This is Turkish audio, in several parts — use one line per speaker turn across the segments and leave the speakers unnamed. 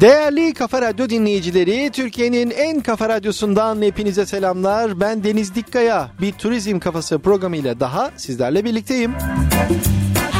Değerli Kafa Radyo dinleyicileri, Türkiye'nin en kafa radyosundan hepinize selamlar. Ben Deniz Dikkaya. Bir turizm kafası programıyla daha sizlerle birlikteyim.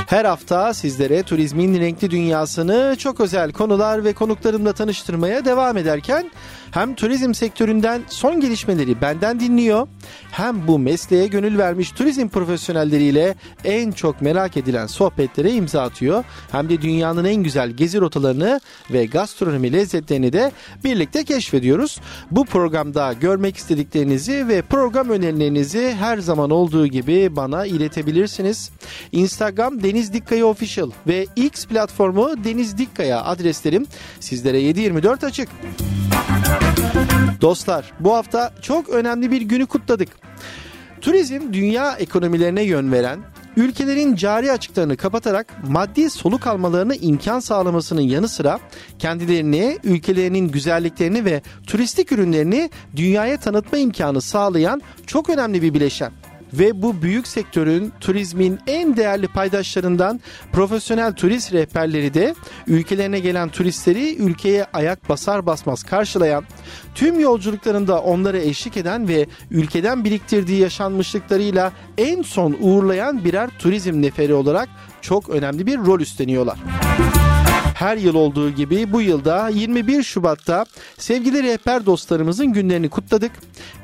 Her hafta sizlere turizmin renkli dünyasını çok özel konular ve konuklarımla tanıştırmaya devam ederken hem turizm sektöründen son gelişmeleri benden dinliyor hem bu mesleğe gönül vermiş turizm profesyonelleriyle en çok merak edilen sohbetlere imza atıyor. Hem de dünyanın en güzel gezi rotalarını ve gastronomi lezzetlerini de birlikte keşfediyoruz. Bu programda görmek istediklerinizi ve program önerilerinizi her zaman olduğu gibi bana iletebilirsiniz. Instagram Deniz Dikkaya Official ve X platformu Deniz Dikkaya adreslerim sizlere 724 açık. Dostlar bu hafta çok önemli bir günü kutladık. Turizm dünya ekonomilerine yön veren, ülkelerin cari açıklarını kapatarak maddi soluk almalarını imkan sağlamasının yanı sıra kendilerini, ülkelerinin güzelliklerini ve turistik ürünlerini dünyaya tanıtma imkanı sağlayan çok önemli bir bileşen ve bu büyük sektörün turizmin en değerli paydaşlarından profesyonel turist rehberleri de ülkelerine gelen turistleri ülkeye ayak basar basmaz karşılayan, tüm yolculuklarında onlara eşlik eden ve ülkeden biriktirdiği yaşanmışlıklarıyla en son uğurlayan birer turizm neferi olarak çok önemli bir rol üstleniyorlar. Her yıl olduğu gibi bu yılda 21 Şubat'ta sevgili rehber dostlarımızın günlerini kutladık.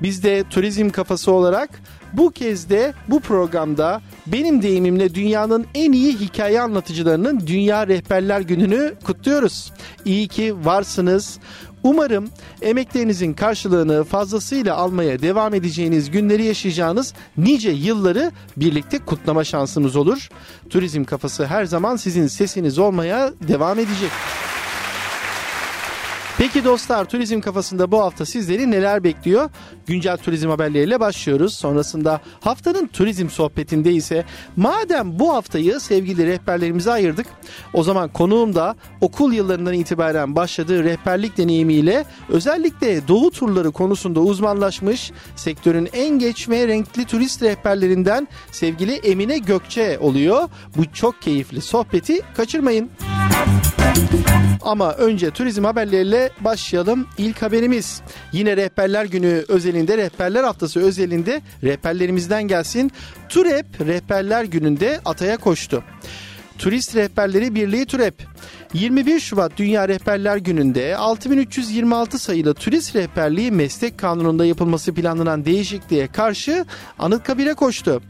Biz de turizm kafası olarak bu kez de bu programda benim deyimimle dünyanın en iyi hikaye anlatıcılarının Dünya Rehberler Günü'nü kutluyoruz. İyi ki varsınız. Umarım emeklerinizin karşılığını fazlasıyla almaya devam edeceğiniz günleri yaşayacağınız nice yılları birlikte kutlama şansınız olur. Turizm kafası her zaman sizin sesiniz olmaya devam edecek. Peki dostlar turizm kafasında bu hafta sizleri neler bekliyor? Güncel turizm haberleriyle başlıyoruz. Sonrasında haftanın turizm sohbetinde ise madem bu haftayı sevgili rehberlerimize ayırdık. O zaman konuğum da okul yıllarından itibaren başladığı rehberlik deneyimiyle özellikle doğu turları konusunda uzmanlaşmış sektörün en geç renkli turist rehberlerinden sevgili Emine Gökçe oluyor. Bu çok keyifli sohbeti kaçırmayın. Ama önce turizm haberleriyle başlayalım. İlk haberimiz yine Rehberler Günü özelinde, Rehberler Haftası özelinde rehberlerimizden gelsin. TUREP Rehberler Günü'nde ataya koştu. Turist Rehberleri Birliği TUREP 21 Şubat Dünya Rehberler Günü'nde 6326 sayılı turist rehberliği meslek kanununda yapılması planlanan değişikliğe karşı Anıtkabir'e koştu.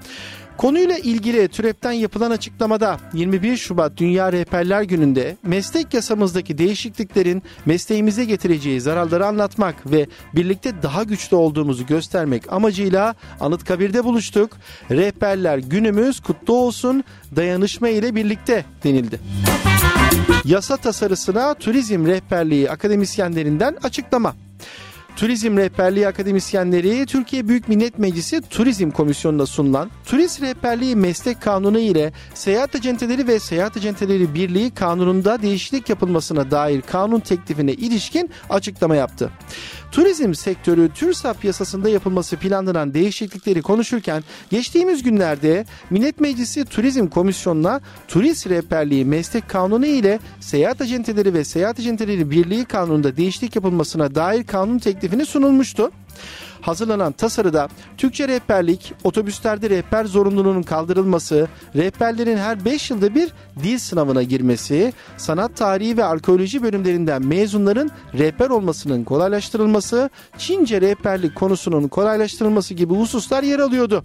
Konuyla ilgili TÜREP'ten yapılan açıklamada 21 Şubat Dünya Rehberler Günü'nde meslek yasamızdaki değişikliklerin mesleğimize getireceği zararları anlatmak ve birlikte daha güçlü olduğumuzu göstermek amacıyla Anıtkabir'de buluştuk. Rehberler günümüz kutlu olsun dayanışma ile birlikte denildi. Yasa tasarısına Turizm Rehberliği akademisyenlerinden açıklama. Turizm Rehberliği Akademisyenleri Türkiye Büyük Millet Meclisi Turizm Komisyonu'na sunulan Turist Rehberliği Meslek Kanunu ile Seyahat Acenteleri ve Seyahat Acenteleri Birliği Kanunu'nda değişiklik yapılmasına dair kanun teklifine ilişkin açıklama yaptı. Turizm sektörü TÜRSAP yasasında yapılması planlanan değişiklikleri konuşurken geçtiğimiz günlerde Millet Meclisi Turizm Komisyonu'na Turist Rehberliği Meslek Kanunu ile Seyahat Acenteleri ve Seyahat Acenteleri Birliği Kanunu'nda değişiklik yapılmasına dair kanun teklifini sunulmuştu hazırlanan tasarıda Türkçe rehberlik, otobüslerde rehber zorunluluğunun kaldırılması, rehberlerin her 5 yılda bir dil sınavına girmesi, sanat tarihi ve arkeoloji bölümlerinden mezunların rehber olmasının kolaylaştırılması, Çince rehberlik konusunun kolaylaştırılması gibi hususlar yer alıyordu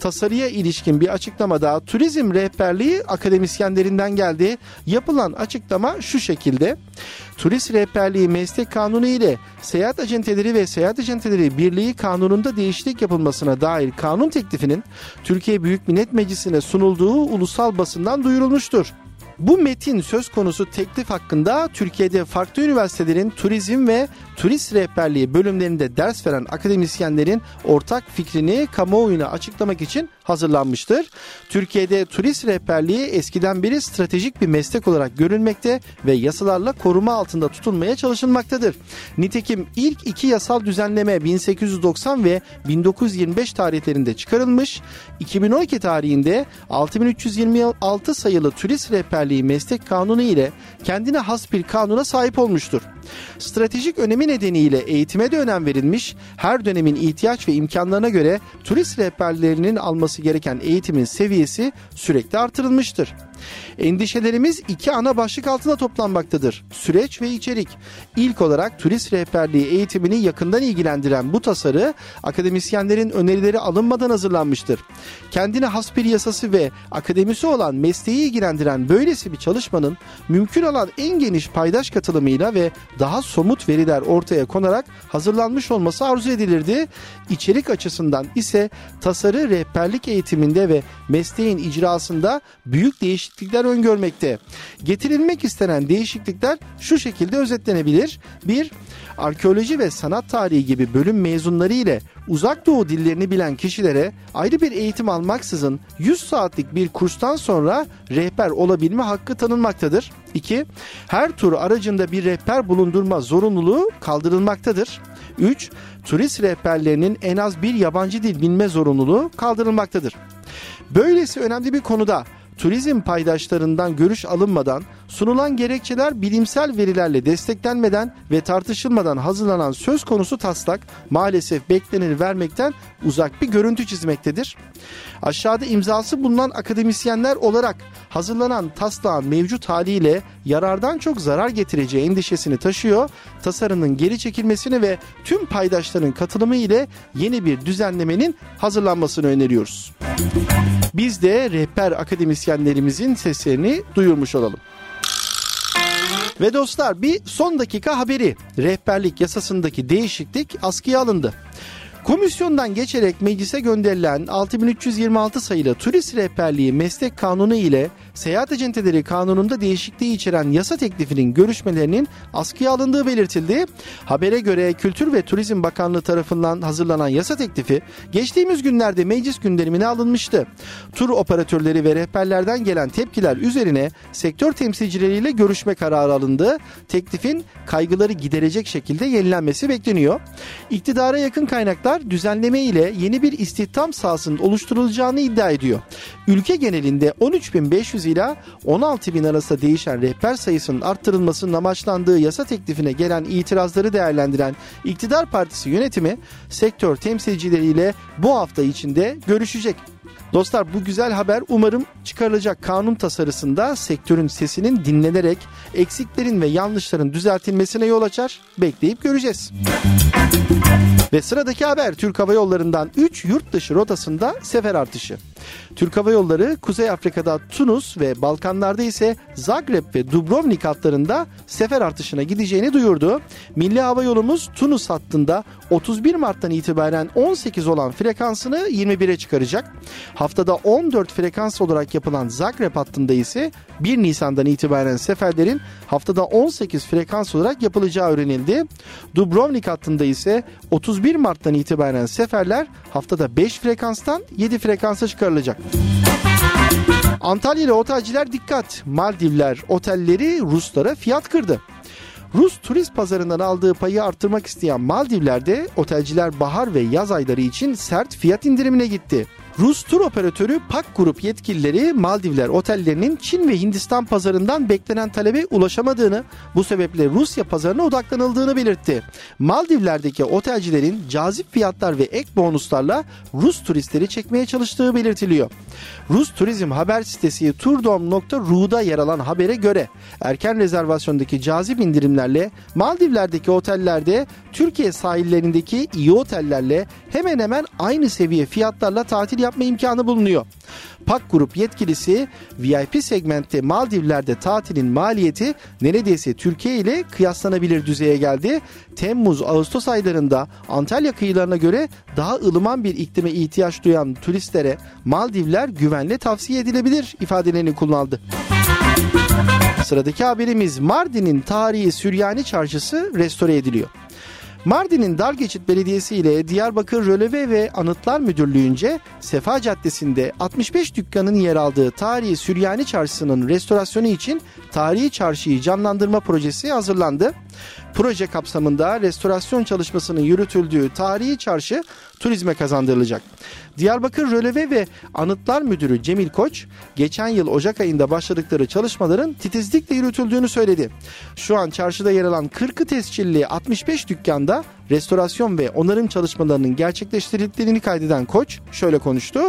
tasarıya ilişkin bir açıklamada turizm rehberliği akademisyenlerinden geldi. Yapılan açıklama şu şekilde. Turist rehberliği meslek kanunu ile seyahat acenteleri ve seyahat acenteleri birliği kanununda değişiklik yapılmasına dair kanun teklifinin Türkiye Büyük Millet Meclisi'ne sunulduğu ulusal basından duyurulmuştur. Bu metin söz konusu teklif hakkında Türkiye'de farklı üniversitelerin turizm ve turist rehberliği bölümlerinde ders veren akademisyenlerin ortak fikrini kamuoyuna açıklamak için hazırlanmıştır. Türkiye'de turist rehberliği eskiden beri stratejik bir meslek olarak görülmekte ve yasalarla koruma altında tutulmaya çalışılmaktadır. Nitekim ilk iki yasal düzenleme 1890 ve 1925 tarihlerinde çıkarılmış, 2012 tarihinde 6326 sayılı turist rehberliği Rehberliği Meslek Kanunu ile kendine has bir kanuna sahip olmuştur. Stratejik önemi nedeniyle eğitime de önem verilmiş, her dönemin ihtiyaç ve imkanlarına göre turist rehberlerinin alması gereken eğitimin seviyesi sürekli artırılmıştır. Endişelerimiz iki ana başlık altında toplanmaktadır. Süreç ve içerik. İlk olarak turist rehberliği eğitimini yakından ilgilendiren bu tasarı akademisyenlerin önerileri alınmadan hazırlanmıştır. Kendine has bir yasası ve akademisi olan mesleği ilgilendiren böylesi bir çalışmanın mümkün olan en geniş paydaş katılımıyla ve daha somut veriler ortaya konarak hazırlanmış olması arzu edilirdi. İçerik açısından ise tasarı rehberlik eğitiminde ve mesleğin icrasında büyük değişiklikler öngörmekte. Getirilmek istenen değişiklikler şu şekilde özetlenebilir. 1. Arkeoloji ve sanat tarihi gibi bölüm mezunları ile uzak doğu dillerini bilen kişilere ayrı bir eğitim almaksızın 100 saatlik bir kurstan sonra rehber olabilme hakkı tanınmaktadır. 2. Her tur aracında bir rehber bulundurma zorunluluğu kaldırılmaktadır. 3. Turist rehberlerinin en az bir yabancı dil bilme zorunluluğu kaldırılmaktadır. Böylesi önemli bir konuda turizm paydaşlarından görüş alınmadan, sunulan gerekçeler bilimsel verilerle desteklenmeden ve tartışılmadan hazırlanan söz konusu taslak maalesef bekleneni vermekten uzak bir görüntü çizmektedir. Aşağıda imzası bulunan akademisyenler olarak hazırlanan taslağın mevcut haliyle yarardan çok zarar getireceği endişesini taşıyor, tasarının geri çekilmesini ve tüm paydaşların katılımı ile yeni bir düzenlemenin hazırlanmasını öneriyoruz. Biz de rehber akademisyenlerimizin seslerini duyurmuş olalım. Ve dostlar bir son dakika haberi. Rehberlik yasasındaki değişiklik askıya alındı. Komisyondan geçerek meclise gönderilen 6326 sayılı turist rehberliği meslek kanunu ile seyahat acenteleri kanununda değişikliği içeren yasa teklifinin görüşmelerinin askıya alındığı belirtildi. Habere göre Kültür ve Turizm Bakanlığı tarafından hazırlanan yasa teklifi geçtiğimiz günlerde meclis gündemine alınmıştı. Tur operatörleri ve rehberlerden gelen tepkiler üzerine sektör temsilcileriyle görüşme kararı alındı. Teklifin kaygıları giderecek şekilde yenilenmesi bekleniyor. İktidara yakın kaynaklar düzenleme ile yeni bir istihdam sahasının oluşturulacağını iddia ediyor. Ülke genelinde 13.500 ila 16 bin arasında değişen rehber sayısının arttırılmasının amaçlandığı yasa teklifine gelen itirazları değerlendiren iktidar partisi yönetimi sektör temsilcileriyle bu hafta içinde görüşecek. Dostlar bu güzel haber umarım çıkarılacak kanun tasarısında sektörün sesinin dinlenerek eksiklerin ve yanlışların düzeltilmesine yol açar. Bekleyip göreceğiz. Ve sıradaki haber Türk Hava Yolları'ndan 3 yurt dışı rotasında sefer artışı. Türk Hava Yolları Kuzey Afrika'da Tunus ve Balkanlarda ise Zagreb ve Dubrovnik hatlarında sefer artışına gideceğini duyurdu. Milli Hava Yolumuz Tunus hattında 31 Mart'tan itibaren 18 olan frekansını 21'e çıkaracak. Haftada 14 frekans olarak yapılan Zagreb hattında ise 1 Nisan'dan itibaren seferlerin haftada 18 frekans olarak yapılacağı öğrenildi. Dubrovnik hattında ise 31 Mart'tan itibaren seferler haftada 5 frekanstan 7 frekansa çıkarılacak. Antalya ile otelciler dikkat. Maldivler otelleri Ruslara fiyat kırdı. Rus turist pazarından aldığı payı arttırmak isteyen Maldivler'de otelciler bahar ve yaz ayları için sert fiyat indirimine gitti. Rus tur operatörü PAK Grup yetkilileri Maldivler otellerinin Çin ve Hindistan pazarından beklenen talebe ulaşamadığını, bu sebeple Rusya pazarına odaklanıldığını belirtti. Maldivler'deki otelcilerin cazip fiyatlar ve ek bonuslarla Rus turistleri çekmeye çalıştığı belirtiliyor. Rus turizm haber sitesi turdom.ru'da yer alan habere göre erken rezervasyondaki cazip indirimlerle Maldivler'deki otellerde Türkiye sahillerindeki iyi otellerle hemen hemen aynı seviye fiyatlarla tatil yapma imkanı bulunuyor. PAK Grup yetkilisi VIP segmentte Maldivler'de tatilin maliyeti neredeyse Türkiye ile kıyaslanabilir düzeye geldi. Temmuz-Ağustos aylarında Antalya kıyılarına göre daha ılıman bir iklime ihtiyaç duyan turistlere Maldivler güvenle tavsiye edilebilir ifadelerini kullandı. Sıradaki haberimiz Mardin'in tarihi Süryani Çarşısı restore ediliyor. Mardin'in Dargeçit Belediyesi ile Diyarbakır Röleve ve Anıtlar Müdürlüğü'nce Sefa Caddesi'nde 65 dükkanın yer aldığı tarihi Süryani Çarşısı'nın restorasyonu için tarihi çarşıyı canlandırma projesi hazırlandı. Proje kapsamında restorasyon çalışmasının yürütüldüğü tarihi çarşı turizme kazandırılacak. Diyarbakır Röleve ve Anıtlar Müdürü Cemil Koç, geçen yıl Ocak ayında başladıkları çalışmaların titizlikle yürütüldüğünü söyledi. Şu an çarşıda yer alan 40'ı tescilli 65 dükkanda restorasyon ve onarım çalışmalarının gerçekleştirildiğini kaydeden Koç şöyle konuştu.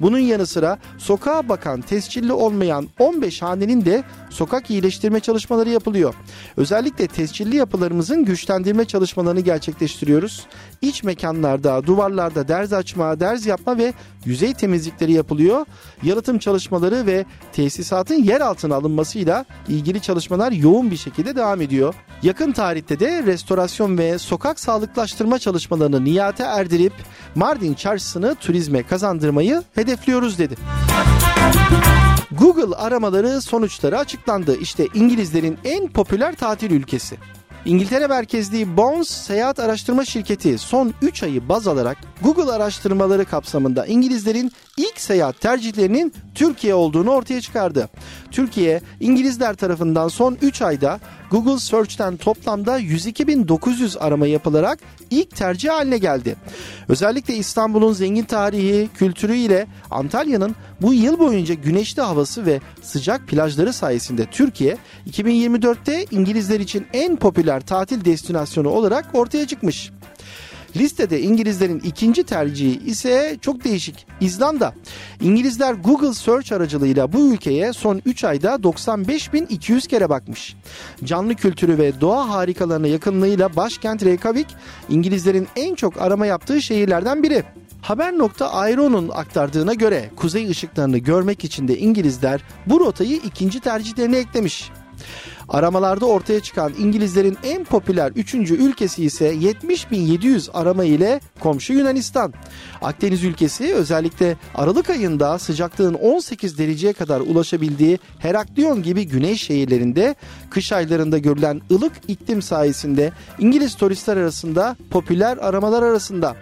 Bunun yanı sıra sokağa bakan tescilli olmayan 15 hanenin de sokak iyileştirme çalışmaları yapılıyor. Özellikle tescilli yapılarımızın güçlendirme çalışmalarını gerçekleştiriyoruz. İç mekanlarda, duvarlarda derz açma, derz yapma ve yüzey temizlikleri yapılıyor. Yalıtım çalışmaları ve tesisatın yer altına alınmasıyla ilgili çalışmalar yoğun bir şekilde devam ediyor. Yakın tarihte de restorasyon ve sokak sağlıklaştırma çalışmalarını niyate erdirip Mardin çarşısını turizme kazandırmayı hedefliyoruz dedi. Google aramaları sonuçları açıklandı. İşte İngilizlerin en popüler tatil ülkesi. İngiltere merkezli Bones Seyahat Araştırma Şirketi son 3 ayı baz alarak Google araştırmaları kapsamında İngilizlerin ilk seyahat tercihlerinin Türkiye olduğunu ortaya çıkardı. Türkiye, İngilizler tarafından son 3 ayda Google Search'ten toplamda 102.900 arama yapılarak ilk tercih haline geldi. Özellikle İstanbul'un zengin tarihi, kültürü ile Antalya'nın bu yıl boyunca güneşli havası ve sıcak plajları sayesinde Türkiye 2024'te İngilizler için en popüler tatil destinasyonu olarak ortaya çıkmış. Listede İngilizlerin ikinci tercihi ise çok değişik. İzlanda. İngilizler Google Search aracılığıyla bu ülkeye son 3 ayda 95.200 kere bakmış. Canlı kültürü ve doğa harikalarına yakınlığıyla başkent Reykjavik İngilizlerin en çok arama yaptığı şehirlerden biri. Haber.aero'nun aktardığına göre kuzey ışıklarını görmek için de İngilizler bu rotayı ikinci tercihlerine eklemiş. Aramalarda ortaya çıkan İngilizlerin en popüler üçüncü ülkesi ise 70.700 arama ile komşu Yunanistan. Akdeniz ülkesi özellikle Aralık ayında sıcaklığın 18 dereceye kadar ulaşabildiği Heraklion gibi güney şehirlerinde kış aylarında görülen ılık iklim sayesinde İngiliz turistler arasında popüler aramalar arasında.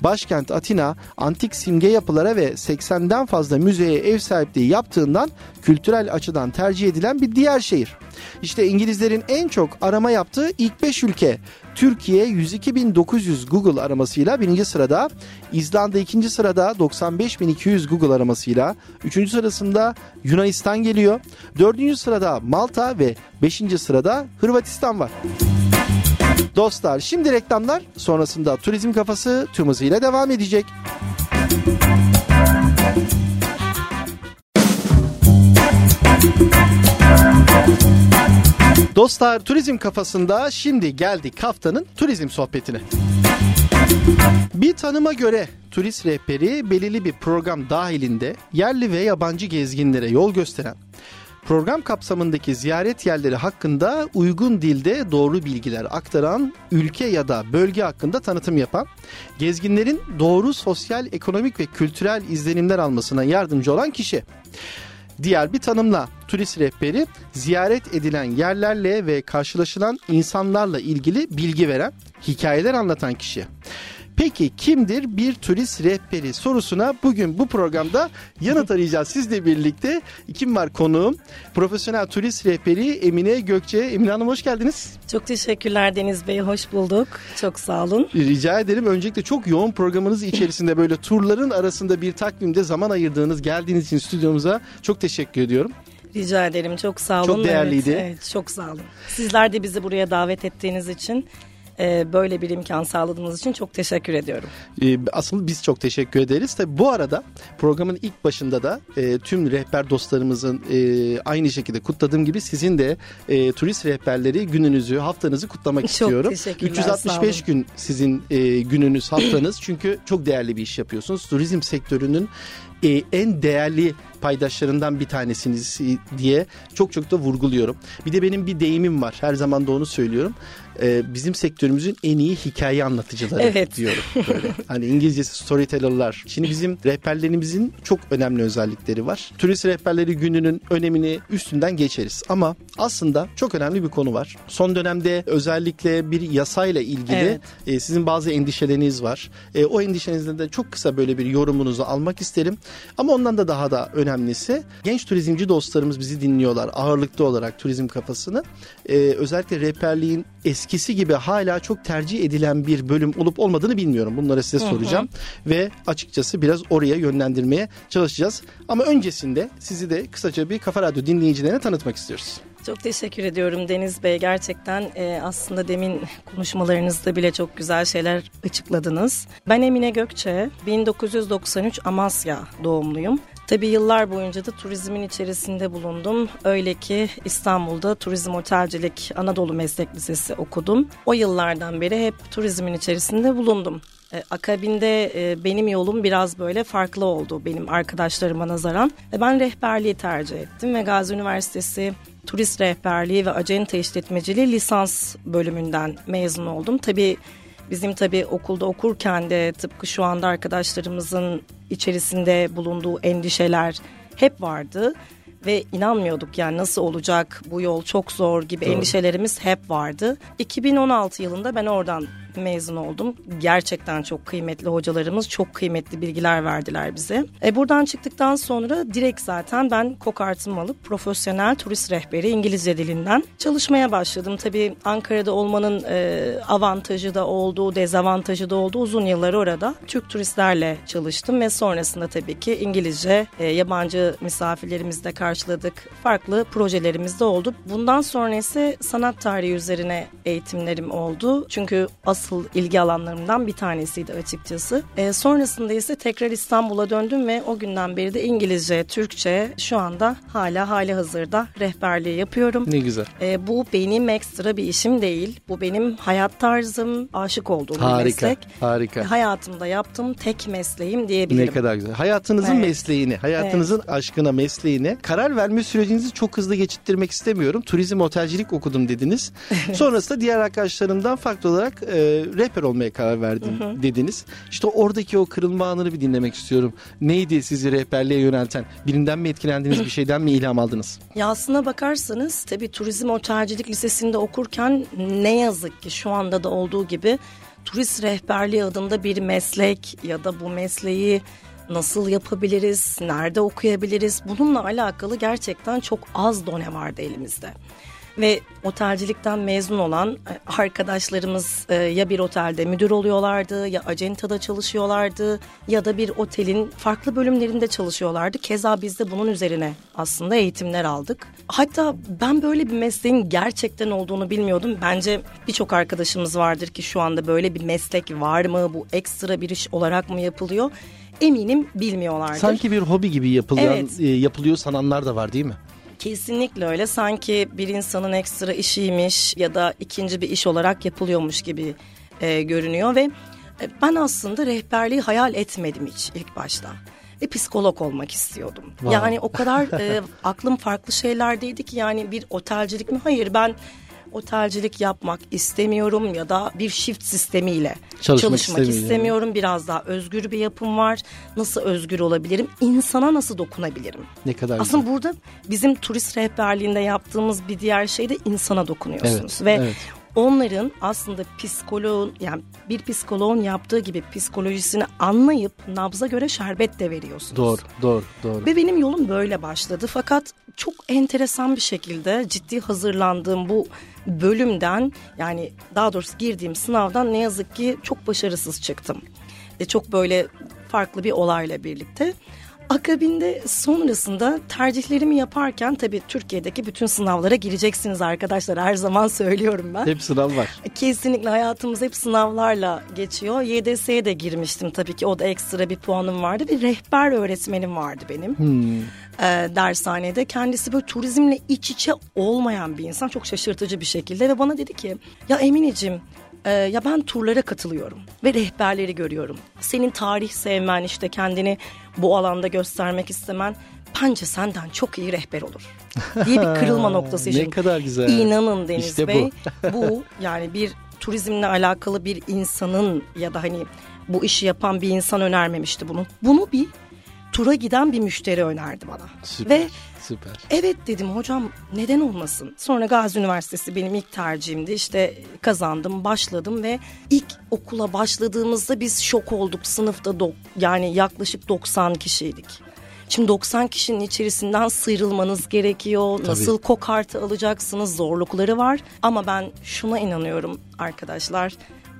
Başkent Atina antik simge yapılara ve 80'den fazla müzeye ev sahipliği yaptığından kültürel açıdan tercih edilen bir diğer şehir. İşte İngilizlerin en çok arama yaptığı ilk 5 ülke. Türkiye 102.900 Google aramasıyla birinci sırada, İzlanda ikinci sırada 95.200 Google aramasıyla, üçüncü sırasında Yunanistan geliyor, dördüncü sırada Malta ve beşinci sırada Hırvatistan var. Dostlar şimdi reklamlar sonrasında turizm kafası tüm hızıyla devam edecek. Dostlar turizm kafasında şimdi geldik haftanın turizm sohbetine. Bir tanıma göre turist rehberi belirli bir program dahilinde yerli ve yabancı gezginlere yol gösteren, program kapsamındaki ziyaret yerleri hakkında uygun dilde doğru bilgiler aktaran, ülke ya da bölge hakkında tanıtım yapan, gezginlerin doğru sosyal, ekonomik ve kültürel izlenimler almasına yardımcı olan kişi. Diğer bir tanımla turist rehberi ziyaret edilen yerlerle ve karşılaşılan insanlarla ilgili bilgi veren, hikayeler anlatan kişi. Peki kimdir bir turist rehberi sorusuna bugün bu programda yanıt arayacağız sizle birlikte. Kim var konuğum? Profesyonel turist rehberi Emine Gökçe. Emine Hanım hoş geldiniz.
Çok teşekkürler Deniz Bey, hoş bulduk. Çok sağ olun.
Rica ederim. Öncelikle çok yoğun programınız içerisinde böyle turların arasında bir takvimde zaman ayırdığınız, geldiğiniz için stüdyomuza çok teşekkür ediyorum.
Rica ederim. Çok sağ olun.
Çok değerliydi.
Evet, evet, çok sağ olun. Sizler de bizi buraya davet ettiğiniz için e, böyle bir imkan sağladığınız için çok teşekkür ediyorum.
E, asıl biz çok teşekkür ederiz. Tabi bu arada programın ilk başında da e, tüm rehber dostlarımızın e, aynı şekilde kutladığım gibi sizin de e, turist rehberleri gününüzü, haftanızı kutlamak
çok
istiyorum.
teşekkürler.
365 gün sizin e, gününüz, haftanız. Çünkü çok değerli bir iş yapıyorsunuz. Turizm sektörünün e, en değerli paydaşlarından bir tanesiniz diye çok çok da vurguluyorum. Bir de benim bir deyimim var. Her zaman da onu söylüyorum. Ee, bizim sektörümüzün en iyi hikaye anlatıcıları
Evet.
diyorum. Böyle. Hani İngilizcesi storyteller'lar. Şimdi bizim rehberlerimizin çok önemli özellikleri var. Turist rehberleri gününün önemini üstünden geçeriz. Ama aslında çok önemli bir konu var. Son dönemde özellikle bir yasayla ilgili
Evet.
e, sizin bazı endişeleriniz var. E, o endişenizden de çok kısa böyle bir yorumunuzu almak isterim. Ama ondan da daha da önemlisi genç turizmci dostlarımız bizi dinliyorlar ağırlıklı olarak turizm kafasını. E, özellikle rehberliğin eski eskisi gibi hala çok tercih edilen bir bölüm olup olmadığını bilmiyorum. Bunları size soracağım ve açıkçası biraz oraya yönlendirmeye çalışacağız. Ama öncesinde sizi de kısaca bir Kafa Radyo dinleyicilerine tanıtmak istiyoruz.
Çok teşekkür ediyorum Deniz Bey. Gerçekten e, aslında demin konuşmalarınızda bile çok güzel şeyler açıkladınız. Ben Emine Gökçe, 1993 Amasya doğumluyum. Tabii yıllar boyunca da turizmin içerisinde bulundum. Öyle ki İstanbul'da Turizm Otelcilik Anadolu Meslek Lisesi okudum. O yıllardan beri hep turizmin içerisinde bulundum. E, akabinde e, benim yolum biraz böyle farklı oldu benim arkadaşlarıma nazaran. E, ben rehberliği tercih ettim ve Gazi Üniversitesi Turist Rehberliği ve Acenta İşletmeciliği lisans bölümünden mezun oldum. Tabii bizim tabii okulda okurken de tıpkı şu anda arkadaşlarımızın içerisinde bulunduğu endişeler hep vardı ve inanmıyorduk yani nasıl olacak bu yol çok zor gibi
Doğru.
endişelerimiz hep vardı. 2016 yılında ben oradan mezun oldum. Gerçekten çok kıymetli hocalarımız çok kıymetli bilgiler verdiler bize. E, buradan çıktıktan sonra direkt zaten ben kokartımı alıp profesyonel turist rehberi İngilizce dilinden çalışmaya başladım. Tabii Ankara'da olmanın e, avantajı da oldu, dezavantajı da oldu. Uzun yıllar orada Türk turistlerle çalıştım ve sonrasında tabii ki İngilizce e, yabancı misafirlerimizle karşıladık. Farklı projelerimiz de oldu. Bundan sonra ise sanat tarihi üzerine eğitimlerim oldu. Çünkü asıl ilgi alanlarımdan bir tanesiydi açıkçası. E, sonrasında ise tekrar İstanbul'a döndüm ve o günden beri de İngilizce, Türkçe şu anda hala hali hazırda rehberliği yapıyorum.
Ne güzel.
E, bu benim ekstra bir işim değil. Bu benim hayat tarzım, aşık olduğum bir
Harika,
meslek.
harika.
Hayatımda yaptığım tek mesleğim diyebilirim.
Ne kadar güzel. Hayatınızın
Evet.
mesleğini, hayatınızın aşkına, mesleğine karar verme sürecinizi çok hızlı geçittirmek istemiyorum. Turizm otelcilik okudum dediniz. Sonrasında diğer arkadaşlarımdan farklı olarak e, rehber olmaya karar verdim dediniz. İşte oradaki o kırılma anını bir dinlemek istiyorum. Neydi sizi rehberliğe yönelten? Birinden mi etkilendiniz, bir şeyden mi ilham aldınız?
Ya aslına bakarsanız tabii turizm otelcilik lisesinde okurken ne yazık ki şu anda da olduğu gibi turist rehberliği adında bir meslek ya da bu mesleği nasıl yapabiliriz, nerede okuyabiliriz bununla alakalı gerçekten çok az done vardı elimizde. Ve otelcilikten mezun olan e, arkadaşlarımız e, ya bir otelde müdür oluyorlardı ya acentada çalışıyorlardı ya da bir otelin farklı bölümlerinde çalışıyorlardı. Keza biz de bunun üzerine aslında eğitimler aldık. Hatta ben böyle bir mesleğin gerçekten olduğunu bilmiyordum. Bence birçok arkadaşımız vardır ki şu anda böyle bir meslek var mı? Bu ekstra bir iş olarak mı yapılıyor? Eminim bilmiyorlardır.
Sanki bir hobi gibi yapılıyor,
Evet.
e, yapılıyor sananlar da var değil mi?
Kesinlikle öyle. Sanki bir insanın ekstra işiymiş ya da ikinci bir iş olarak yapılıyormuş gibi e, görünüyor ve e, ben aslında rehberliği hayal etmedim hiç ilk başta. Ve psikolog olmak istiyordum.
Wow.
Yani o kadar e, aklım farklı şeylerdeydi ki yani bir otelcilik mi? Hayır ben otelcilik yapmak istemiyorum ya da bir shift sistemiyle
Çalışmak
çalışmak,
istemiyorum.
istemiyorum. Biraz daha özgür bir yapım var. Nasıl özgür olabilirim? İnsana nasıl dokunabilirim?
Ne kadar
Aslında
güzel.
burada bizim turist rehberliğinde yaptığımız bir diğer şey de insana dokunuyorsunuz
Evet,
ve
evet.
Onların aslında psikoloğun yani bir psikoloğun yaptığı gibi psikolojisini anlayıp nabza göre şerbet de veriyorsunuz.
Doğru, doğru, doğru.
Ve benim yolum böyle başladı. Fakat çok enteresan bir şekilde ciddi hazırlandığım bu bölümden yani daha doğrusu girdiğim sınavdan ne yazık ki çok başarısız çıktım. Ve çok böyle farklı bir olayla birlikte. Akabinde sonrasında tercihlerimi yaparken tabii Türkiye'deki bütün sınavlara gireceksiniz arkadaşlar. Her zaman söylüyorum ben.
Hep sınav var.
Kesinlikle hayatımız hep sınavlarla geçiyor. YDS'ye de girmiştim tabii ki o da ekstra bir puanım vardı. Bir rehber öğretmenim vardı benim Ee, dershanede. Kendisi böyle turizmle iç içe olmayan bir insan çok şaşırtıcı bir şekilde ve bana dedi ki ya Emineciğim e, ya ben turlara katılıyorum ve rehberleri görüyorum. Senin tarih sevmen işte kendini bu alanda göstermek istemen bence senden çok iyi rehber olur diye bir kırılma noktası
Ne
yaşadım.
kadar güzel.
İnanın Deniz
İşte bu.
Bey bu yani bir turizmle alakalı bir insanın ya da hani bu işi yapan bir insan önermemişti bunu. Bunu bir tura giden bir müşteri önerdi bana.
Süper,
Ve
süper.
evet dedim hocam neden olmasın? Sonra Gazi Üniversitesi benim ilk tercihimdi. İşte kazandım, başladım ve ilk okula başladığımızda biz şok olduk. Sınıfta dok- yani yaklaşık 90 kişiydik. Şimdi 90 kişinin içerisinden sıyrılmanız gerekiyor.
Tabii.
Nasıl kokartı alacaksınız zorlukları var. Ama ben şuna inanıyorum arkadaşlar.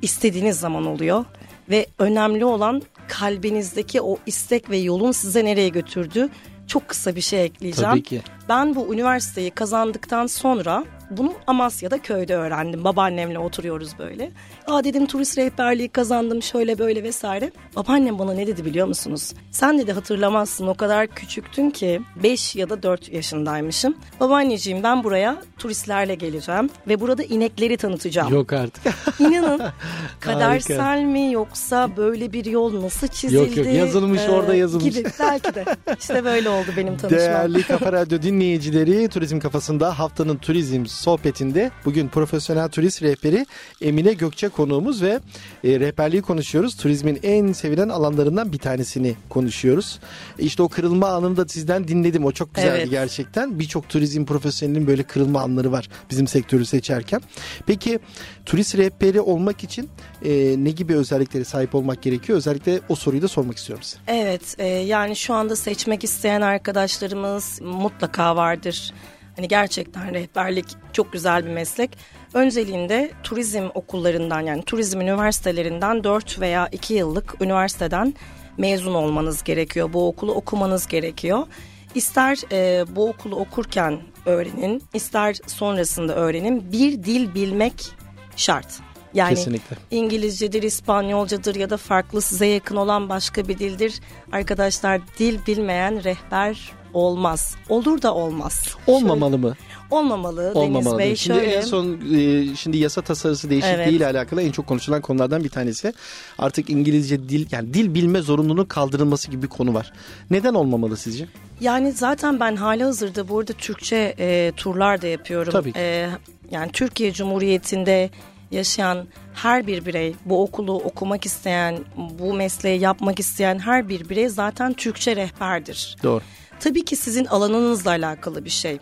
İstediğiniz zaman oluyor. Ve önemli olan kalbinizdeki o istek ve yolun size nereye götürdü. Çok kısa bir şey ekleyeceğim.
Tabii ki.
Ben bu üniversiteyi kazandıktan sonra bunu Amasya'da köyde öğrendim. Babaannemle oturuyoruz böyle. Aa dedim turist rehberliği kazandım şöyle böyle vesaire. Babaannem bana ne dedi biliyor musunuz? Sen dedi hatırlamazsın o kadar küçüktün ki 5 ya da 4 yaşındaymışım. Babaanneciğim ben buraya turistlerle geleceğim ve burada inekleri tanıtacağım.
Yok artık.
İnanın kadersel mi yoksa böyle bir yol nasıl çizildi?
Yok, yok, yazılmış, orada yazılmış.
Gibi belki de. İşte böyle oldu benim tanışmam.
Değerli Kafa Radyo dinleyicileri Turizm Kafasında haftanın turizm sohbetinde bugün profesyonel turist rehberi Emine Gökçe konuğumuz ve e, rehberliği konuşuyoruz. Turizmin en sevilen alanlarından bir tanesini konuşuyoruz. İşte o kırılma anını da sizden dinledim. O çok güzeldi
Evet.
gerçekten. Birçok turizm profesyonelinin böyle kırılma anları var bizim sektörü seçerken. Peki turist rehberi olmak için e, ne gibi özelliklere sahip olmak gerekiyor? Özellikle o soruyu da sormak istiyorum size.
Evet e, yani şu anda seçmek isteyen arkadaşlarımız mutlaka vardır. Hani gerçekten rehberlik çok güzel bir meslek. Önceliğinde turizm okullarından yani turizm üniversitelerinden 4 veya 2 yıllık üniversiteden mezun olmanız gerekiyor. Bu okulu okumanız gerekiyor. İster e, bu okulu okurken öğrenin, ister sonrasında öğrenin. Bir dil bilmek şart. Yani
Kesinlikle.
İngilizcedir, İspanyolcadır ya da farklı size yakın olan başka bir dildir. Arkadaşlar dil bilmeyen rehber olmaz. Olur da olmaz.
Olmamalı mı?
Şöyle- olmamalı Deniz
Olmamalı.
Bey.
Şimdi
Şöyle,
en son e, şimdi yasa tasarısı değişikliği
Evet.
ile alakalı en çok konuşulan konulardan bir tanesi. Artık İngilizce dil yani dil bilme zorunluluğunun kaldırılması gibi bir konu var. Neden olmamalı sizce?
Yani zaten ben hali hazırda burada Türkçe e, turlar da yapıyorum.
Tabii ki.
E, yani Türkiye Cumhuriyeti'nde yaşayan her bir birey, bu okulu okumak isteyen, bu mesleği yapmak isteyen her bir birey zaten Türkçe rehberdir.
Doğru.
Tabii ki sizin alanınızla alakalı bir şey.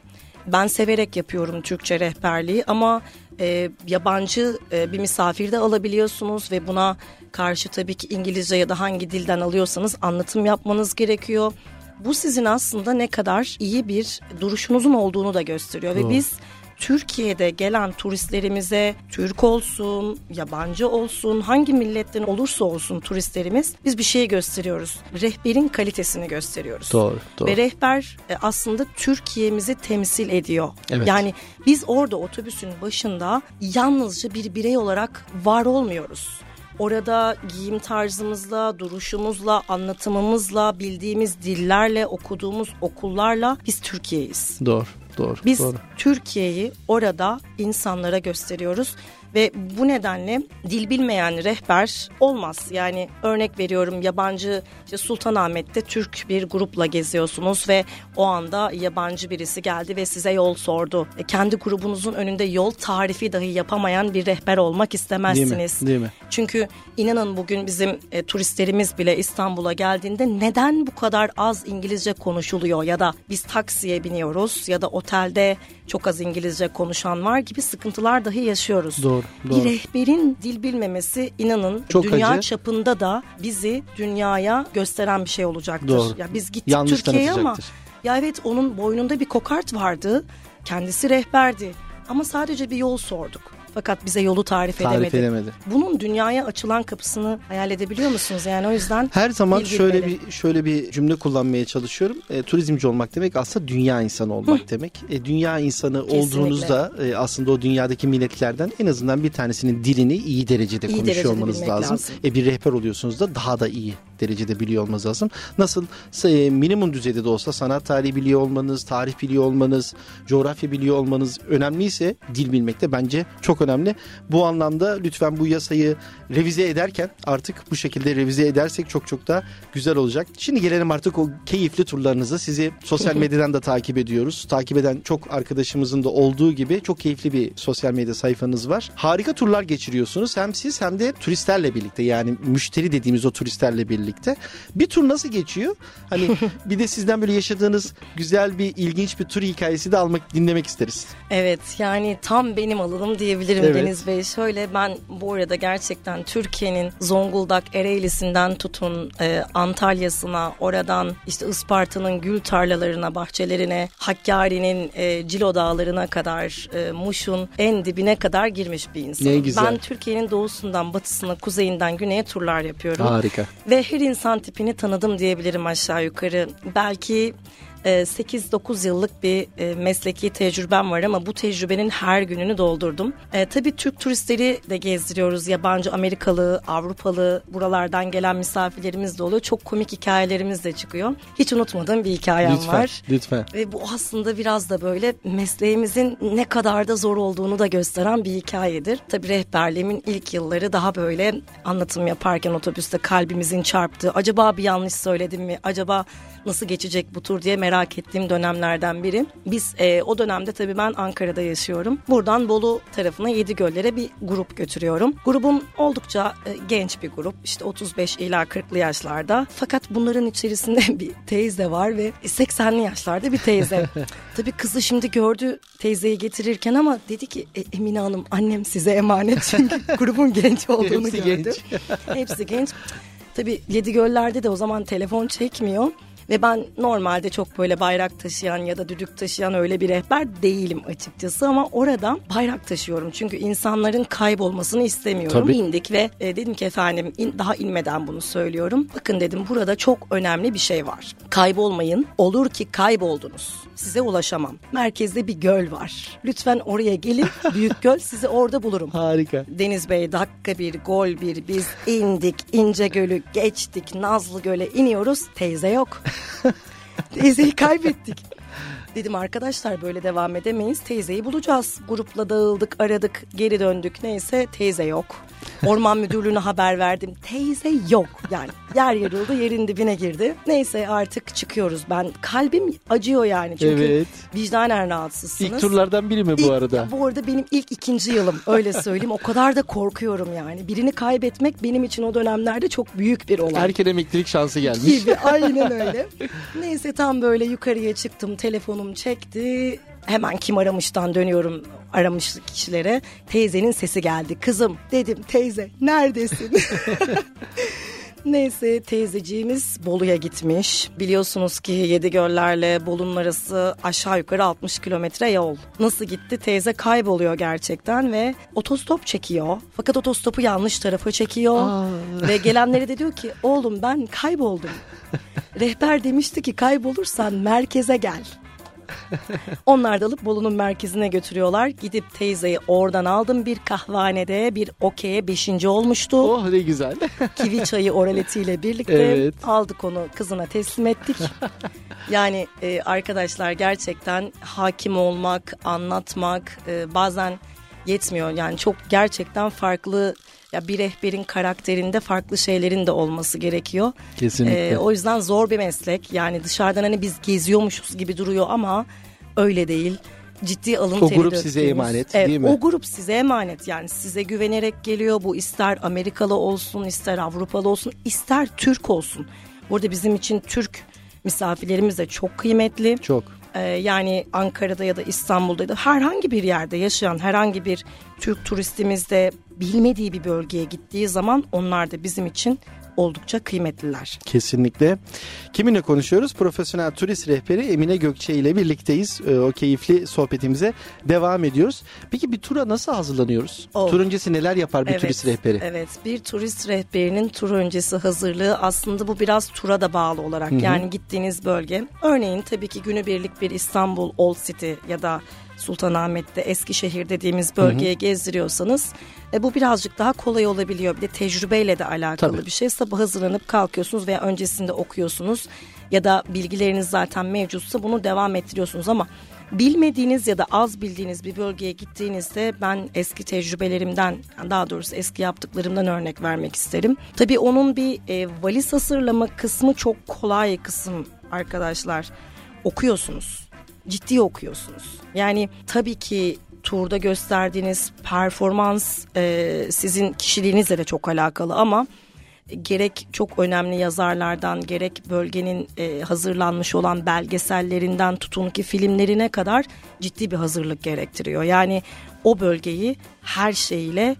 Ben severek yapıyorum Türkçe rehberliği ama e, yabancı e, bir misafir de alabiliyorsunuz ve buna karşı tabii ki İngilizce ya da hangi dilden alıyorsanız anlatım yapmanız gerekiyor. Bu sizin aslında ne kadar iyi bir duruşunuzun olduğunu da gösteriyor
Doğru.
ve biz Türkiye'de gelen turistlerimize Türk olsun, yabancı olsun, hangi milletten olursa olsun turistlerimiz biz bir şey gösteriyoruz. Rehberin kalitesini gösteriyoruz.
Doğru, doğru.
Ve rehber e, aslında Türkiye'mizi temsil ediyor.
Evet.
Yani biz orada otobüsün başında yalnızca bir birey olarak var olmuyoruz. Orada giyim tarzımızla, duruşumuzla, anlatımımızla, bildiğimiz dillerle, okuduğumuz okullarla biz Türkiye'yiz.
Doğru. Doğru.
Biz
Doğru.
Türkiye'yi orada insanlara gösteriyoruz ve bu nedenle dil bilmeyen rehber olmaz. Yani örnek veriyorum yabancı işte Sultanahmet'te Türk bir grupla geziyorsunuz ve o anda yabancı birisi geldi ve size yol sordu. E, kendi grubunuzun önünde yol tarifi dahi yapamayan bir rehber olmak
Değil
istemezsiniz.
mi? Değil mi?
Çünkü inanın bugün bizim e, turistlerimiz bile İstanbul'a geldiğinde neden bu kadar az İngilizce konuşuluyor ya da biz taksiye biniyoruz ya da otelde çok az İngilizce konuşan var gibi sıkıntılar dahi yaşıyoruz.
Doğru, doğru.
Bir rehberin dil bilmemesi inanın
Çok
dünya
acı.
çapında da bizi dünyaya gösteren bir şey olacaktır.
Doğru.
Ya biz gittik
Yanlış
Türkiye'ye ama ya evet onun boynunda bir kokart vardı. Kendisi rehberdi ama sadece bir yol sorduk. Fakat bize yolu tarif,
Tarif
edemedi.
edemedi.
Bunun dünyaya açılan kapısını hayal edebiliyor musunuz? Yani o yüzden
Her zaman
dil
şöyle bir şöyle bir cümle kullanmaya çalışıyorum. E, turizmci olmak demek aslında dünya insanı olmak demek. E, dünya insanı
Kesinlikle.
olduğunuzda e, aslında o dünyadaki milletlerden en azından bir tanesinin dilini iyi derecede
İyi
konuşuyor
derecede
olmanız lazım.
lazım.
E, bir rehber oluyorsunuz da daha da iyi derecede biliyor olmanız lazım. Nasıl e, minimum düzeyde de olsa sanat tarihi biliyor olmanız, tarih biliyor olmanız, coğrafya biliyor olmanız önemliyse dil bilmek de bence çok önemli. Bu anlamda lütfen bu yasayı revize ederken artık bu şekilde revize edersek çok çok da güzel olacak. Şimdi gelelim artık o keyifli turlarınıza. Sizi sosyal medyadan da takip ediyoruz. Takip eden çok arkadaşımızın da olduğu gibi çok keyifli bir sosyal medya sayfanız var. Harika turlar geçiriyorsunuz. Hem siz hem de turistlerle birlikte yani müşteri dediğimiz o turistlerle birlikte. birlikte. Bir tur nasıl geçiyor? Hani bir de sizden böyle yaşadığınız güzel bir ilginç bir tur hikayesi de almak dinlemek isteriz.
Evet yani tam benim alanım diyebilirim
Evet.
Deniz Bey. Şöyle ben bu arada gerçekten Türkiye'nin Zonguldak Ereğlisi'nden tutun e, Antalya'sına oradan işte Isparta'nın gül tarlalarına bahçelerine Hakkari'nin e, Cilo Dağları'na kadar e, Muş'un en dibine kadar girmiş bir insanım.
Ne güzel.
Ben Türkiye'nin doğusundan batısına kuzeyinden güneye turlar yapıyorum.
Harika.
Ve her insan tipini tanıdım diyebilirim aşağı yukarı. Belki 8-9 yıllık bir e, mesleki tecrübem var ama bu tecrübenin her gününü doldurdum. E, tabii Türk turistleri de gezdiriyoruz. Yabancı, Amerikalı, Avrupalı, buralardan gelen misafirlerimiz de oluyor. Çok komik hikayelerimiz de çıkıyor. Hiç unutmadığım bir hikayem
Lütfen.
var.
Lütfen.
Ve bu aslında biraz da böyle mesleğimizin ne kadar da zor olduğunu da gösteren bir hikayedir. Tabii rehberliğimin ilk yılları daha böyle anlatım yaparken otobüste kalbimizin çarptığı, acaba bir yanlış söyledim mi, acaba nasıl geçecek bu tur diye merak ettiğim dönemlerden biri. Biz e, o dönemde tabii ben Ankara'da yaşıyorum. Buradan Bolu tarafına Yedigöller'e bir grup götürüyorum. Grubum oldukça e, genç bir grup. İşte 35 ila 40'lı yaşlarda. Fakat bunların içerisinde bir teyze var ve 80'li yaşlarda bir teyze. tabii kızı şimdi gördü teyzeyi getirirken ama dedi ki "E, Emine Hanım annem size emanet çünkü grubun genç olduğunu
Hepsi
gördü.
genç.
Hepsi genç. Tabii Yedigöller'de de o zaman telefon çekmiyor. Ve ben normalde çok böyle bayrak taşıyan ya da düdük taşıyan öyle bir rehber değilim açıkçası ama orada bayrak taşıyorum. Çünkü insanların kaybolmasını istemiyorum.
Tabii.
İndik ve e, dedim ki efendim in- daha inmeden bunu söylüyorum. Bakın dedim burada çok önemli bir şey var. Kaybolmayın. Olur ki kayboldunuz. Size ulaşamam. Merkezde bir göl var. Lütfen oraya gelin. Büyük göl sizi orada bulurum.
Harika.
Deniz Bey dakika bir gol bir biz indik ince gölü geçtik Nazlı Göl'e iniyoruz teyze yok. Teyzeyi kaybettik. Dedim arkadaşlar böyle devam edemeyiz teyzeyi bulacağız. Grupla dağıldık aradık geri döndük neyse teyze yok. Orman müdürlüğüne haber verdim teyze yok yani yer yarıldı yerin dibine girdi. Neyse artık çıkıyoruz ben kalbim acıyor yani çünkü
Evet.
vicdanen rahatsızsınız.
İlk turlardan biri mi bu
İlk-
arada?
Bu arada benim ilk ikinci yılım öyle söyleyeyim. O kadar da korkuyorum yani. Birini kaybetmek benim için o dönemlerde çok büyük bir olay.
Erken emeklilik şansı gelmiş.
gibi aynen öyle. Neyse tam böyle yukarıya çıktım telefonum çekti. Hemen kim aramıştan dönüyorum aramış kişilere. Teyzenin sesi geldi. Kızım dedim teyze neredesin? Neyse teyzeciğimiz Bolu'ya gitmiş. Biliyorsunuz ki Yedigöller'le Bolu'nun arası aşağı yukarı 60 kilometre yol. Nasıl gitti? Teyze kayboluyor gerçekten ve otostop çekiyor. Fakat otostopu yanlış tarafa çekiyor.
Aa.
Ve gelenlere de diyor ki oğlum ben kayboldum. Rehber demişti ki kaybolursan merkeze gel. Onlar da alıp Bolu'nun merkezine götürüyorlar. Gidip teyzeyi oradan aldım bir kahvanede bir okey'e beşinci olmuştu.
Oh ne güzel.
Kivi çayı oraletiyle birlikte
Evet.
aldık onu kızına teslim ettik. yani e, arkadaşlar gerçekten hakim olmak, anlatmak e, bazen yetmiyor. Yani çok gerçekten farklı ya bir rehberin karakterinde farklı şeylerin de olması gerekiyor.
Kesinlikle.
E, o yüzden zor bir meslek. Yani dışarıdan hani biz geziyormuşuz gibi duruyor ama öyle değil. Ciddi alın
O
teri
grup size emanet,
Evet,
değil mi?
O grup size emanet yani size güvenerek geliyor. Bu ister Amerikalı olsun, ister Avrupalı olsun, ister Türk olsun. Burada bizim için Türk misafirlerimiz de çok kıymetli.
Çok.
Ee, yani Ankara'da ya da İstanbul'da ya da herhangi bir yerde yaşayan herhangi bir Türk turistimiz de bilmediği bir bölgeye gittiği zaman onlar da bizim için oldukça kıymetliler.
Kesinlikle. Kiminle konuşuyoruz? Profesyonel turist rehberi Emine Gökçe ile birlikteyiz. Ee, O keyifli sohbetimize devam ediyoruz. Peki bir tura nasıl hazırlanıyoruz?
Oh.
Tur öncesi neler yapar bir
Evet,
turist rehberi?
Evet bir turist rehberinin tur öncesi hazırlığı aslında bu biraz tura da bağlı olarak yani gittiğiniz bölge. Örneğin tabii ki günübirlik bir İstanbul Old City ya da Sultanahmet'te Eskişehir dediğimiz bölgeye gezdiriyorsanız e, bu birazcık daha kolay olabiliyor. Bir de tecrübeyle de alakalı
Tabii.
bir şey. Sabah hazırlanıp kalkıyorsunuz veya öncesinde okuyorsunuz ya da bilgileriniz zaten mevcutsa bunu devam ettiriyorsunuz ama bilmediğiniz ya da az bildiğiniz bir bölgeye gittiğinizde ben eski tecrübelerimden daha doğrusu eski yaptıklarımdan örnek vermek isterim. Tabii onun bir e, valiz hazırlama kısmı çok kolay kısım arkadaşlar. Okuyorsunuz. Ciddi okuyorsunuz. Yani tabii ki turda gösterdiğiniz performans e, sizin kişiliğinizle de çok alakalı ama gerek çok önemli yazarlardan gerek bölgenin e, hazırlanmış olan belgesellerinden tutun ki filmlerine kadar ciddi bir hazırlık gerektiriyor. Yani o bölgeyi her şeyle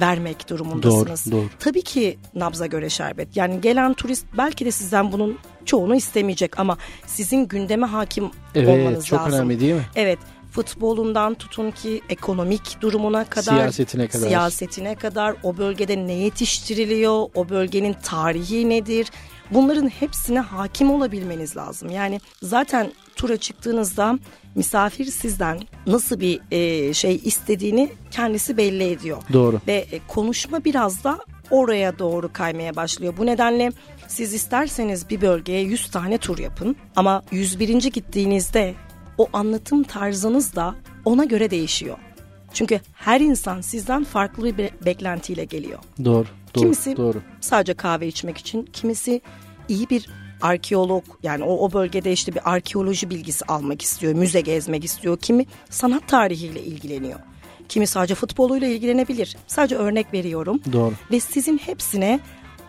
vermek durumundasınız.
Doğru, doğru.
Tabii ki nabza göre şerbet. Yani gelen turist belki de sizden bunun çoğunu istemeyecek ama sizin gündeme hakim
Evet
olmanız
çok
lazım.
önemli değil mi?
Evet futbolundan tutun ki ekonomik durumuna kadar
Siyasetine kadar.
siyasetine kadar o bölgede ne yetiştiriliyor o bölgenin tarihi nedir bunların hepsine hakim olabilmeniz lazım yani zaten tura çıktığınızda misafir sizden nasıl bir e, şey istediğini kendisi belli ediyor
Doğru.
ve e, konuşma biraz da oraya doğru kaymaya başlıyor. Bu nedenle siz isterseniz bir bölgeye 100 tane tur yapın ama 101. gittiğinizde o anlatım tarzınız da ona göre değişiyor. Çünkü her insan sizden farklı bir be- beklentiyle geliyor.
Doğru. Doğru.
Kimisi
Doğru.
sadece kahve içmek için, kimisi iyi bir arkeolog yani o, o bölgede işte bir arkeoloji bilgisi almak istiyor, müze gezmek istiyor. Kimi sanat tarihiyle ilgileniyor. Kimi sadece futboluyla ilgilenebilir. Sadece örnek veriyorum.
Doğru.
Ve sizin hepsine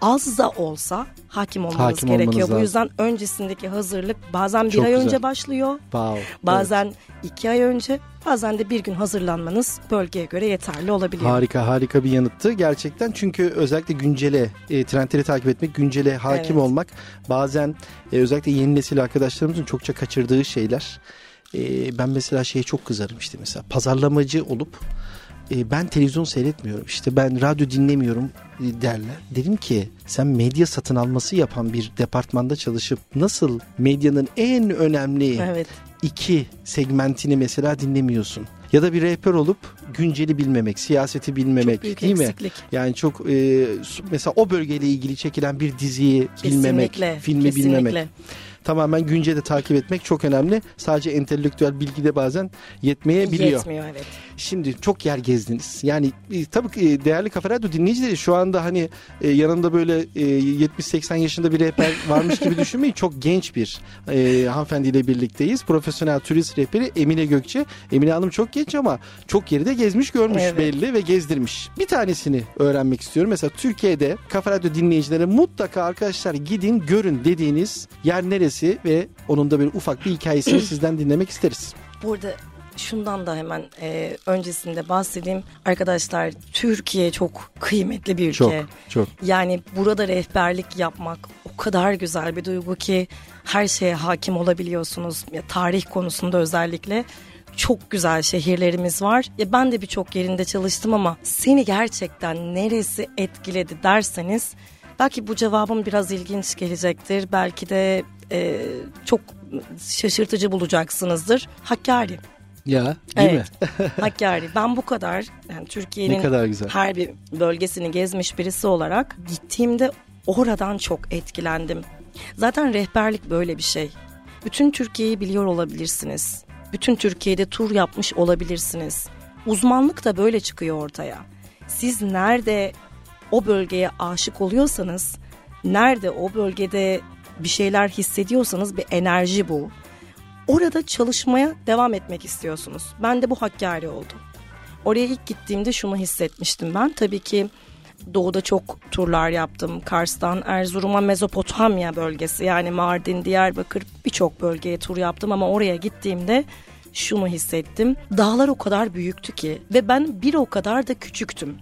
az da olsa hakim olmanız
Hakim
gerekiyor.
olmanız
Bu yüzden öncesindeki hazırlık bazen bir
Çok
ay
güzel.
önce başlıyor.
Wow.
Bazen iki ay önce bazen de bir gün hazırlanmanız bölgeye göre yeterli olabiliyor.
Harika harika bir yanıttı gerçekten çünkü özellikle güncele e, trendleri takip etmek güncele hakim
Evet.
olmak bazen e, özellikle yeni nesil arkadaşlarımızın çokça kaçırdığı şeyler E, ben mesela şeye çok kızarım işte mesela pazarlamacı olup e, ben televizyon seyretmiyorum işte ben radyo dinlemiyorum e, derler. Dedim ki sen medya satın alması yapan bir departmanda çalışıp nasıl medyanın en önemli
Evet.
iki segmentini mesela dinlemiyorsun. Ya da bir rehber olup günceli bilmemek, siyaseti bilmemek
Çok büyük
değil mi?
eksiklik.
Yani çok e, mesela o bölgeyle ilgili çekilen bir diziyi bilmemek,
Kesinlikle,
filmi
kesinlikle.
bilmemek. Tamamen günceli takip etmek çok önemli. Sadece entelektüel bilgi de bazen yetmeyebiliyor.
Yetmiyor evet.
Şimdi çok yer gezdiniz. Yani e, tabii ki e, değerli Kafa Radyo dinleyicileri şu anda hani e, yanında böyle e, 70-80 yaşında bir rehber varmış gibi düşünmeyin. Çok genç bir e, hanımefendiyle birlikteyiz. Profesyonel turist rehberi Emine Gökçe. Emine Hanım çok genç ama çok yeri de gezmiş görmüş
Evet.
belli ve gezdirmiş. Bir tanesini öğrenmek istiyorum. Mesela Türkiye'de Kafa Radyo dinleyicileri mutlaka arkadaşlar gidin görün dediğiniz yer neresi ve onun da böyle ufak bir hikayesini sizden dinlemek isteriz.
Burada şundan da hemen e, öncesinde bahsedeyim. Arkadaşlar Türkiye çok kıymetli bir ülke.
Çok çok.
Yani burada rehberlik yapmak o kadar güzel bir duygu ki her şeye hakim olabiliyorsunuz. Ya, tarih konusunda özellikle çok güzel şehirlerimiz var. Ya ben de birçok yerinde çalıştım ama seni gerçekten neresi etkiledi derseniz belki bu cevabım biraz ilginç gelecektir. Belki de e, çok şaşırtıcı bulacaksınızdır. Hakkari.
Ya değil
Evet.
mi?
Hakkari. Ben bu kadar yani Türkiye'nin
kadar güzel.
her bir bölgesini gezmiş birisi olarak gittiğimde oradan çok etkilendim. Zaten rehberlik böyle bir şey. Bütün Türkiye'yi biliyor olabilirsiniz. Bütün Türkiye'de tur yapmış olabilirsiniz. Uzmanlık da böyle çıkıyor ortaya. Siz nerede o bölgeye aşık oluyorsanız, nerede o bölgede bir şeyler hissediyorsanız bir enerji bu. Orada çalışmaya devam etmek istiyorsunuz. Ben de bu Hakkari oldu. Oraya ilk gittiğimde şunu hissetmiştim ben. Tabii ki doğuda çok turlar yaptım. Kars'tan Erzurum'a Mezopotamya bölgesi yani Mardin, Diyarbakır birçok bölgeye tur yaptım ama oraya gittiğimde şunu hissettim. Dağlar o kadar büyüktü ki ve ben bir o kadar da küçüktüm.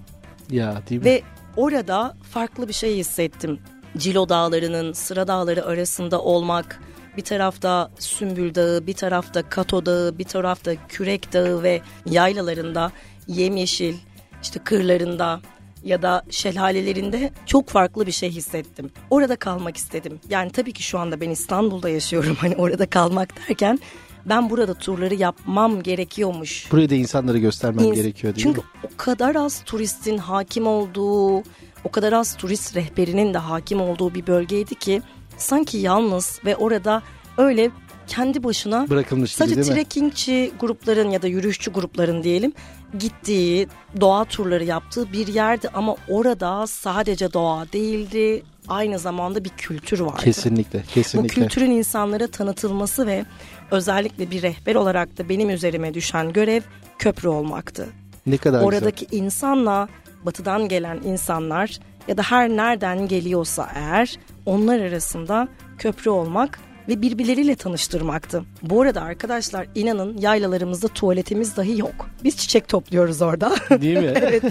Ya değil mi?
Ve orada farklı bir şey hissettim. Cilo dağlarının sıra dağları arasında olmak, bir tarafta Sümbül Dağı, bir tarafta Kato Dağı, bir tarafta Kürek Dağı ve yaylalarında yemyeşil, işte kırlarında ya da şelalelerinde çok farklı bir şey hissettim. Orada kalmak istedim. Yani tabii ki şu anda ben İstanbul'da yaşıyorum. Hani orada kalmak derken ben burada turları yapmam gerekiyormuş.
Burayı da insanlara göstermem
İns-
gerekiyor değil
Çünkü
mi?
o kadar az turistin hakim olduğu, o kadar az turist rehberinin de hakim olduğu bir bölgeydi ki sanki yalnız ve orada öyle kendi başına
Bırakılmış gibi
sadece trekkingçi grupların ya da yürüyüşçü grupların diyelim gittiği doğa turları yaptığı bir yerdi ama orada sadece doğa değildi aynı zamanda bir kültür vardı.
Kesinlikle,
Bu
kesinlikle.
kültürün insanlara tanıtılması ve özellikle bir rehber olarak da benim üzerime düşen görev köprü olmaktı.
Ne kadar
Oradaki insanla batıdan gelen insanlar ya da her nereden geliyorsa eğer onlar arasında köprü olmak ve birbirleriyle tanıştırmaktı. Bu arada arkadaşlar inanın yaylalarımızda tuvaletimiz dahi yok. Biz çiçek topluyoruz orada.
Değil mi?
evet.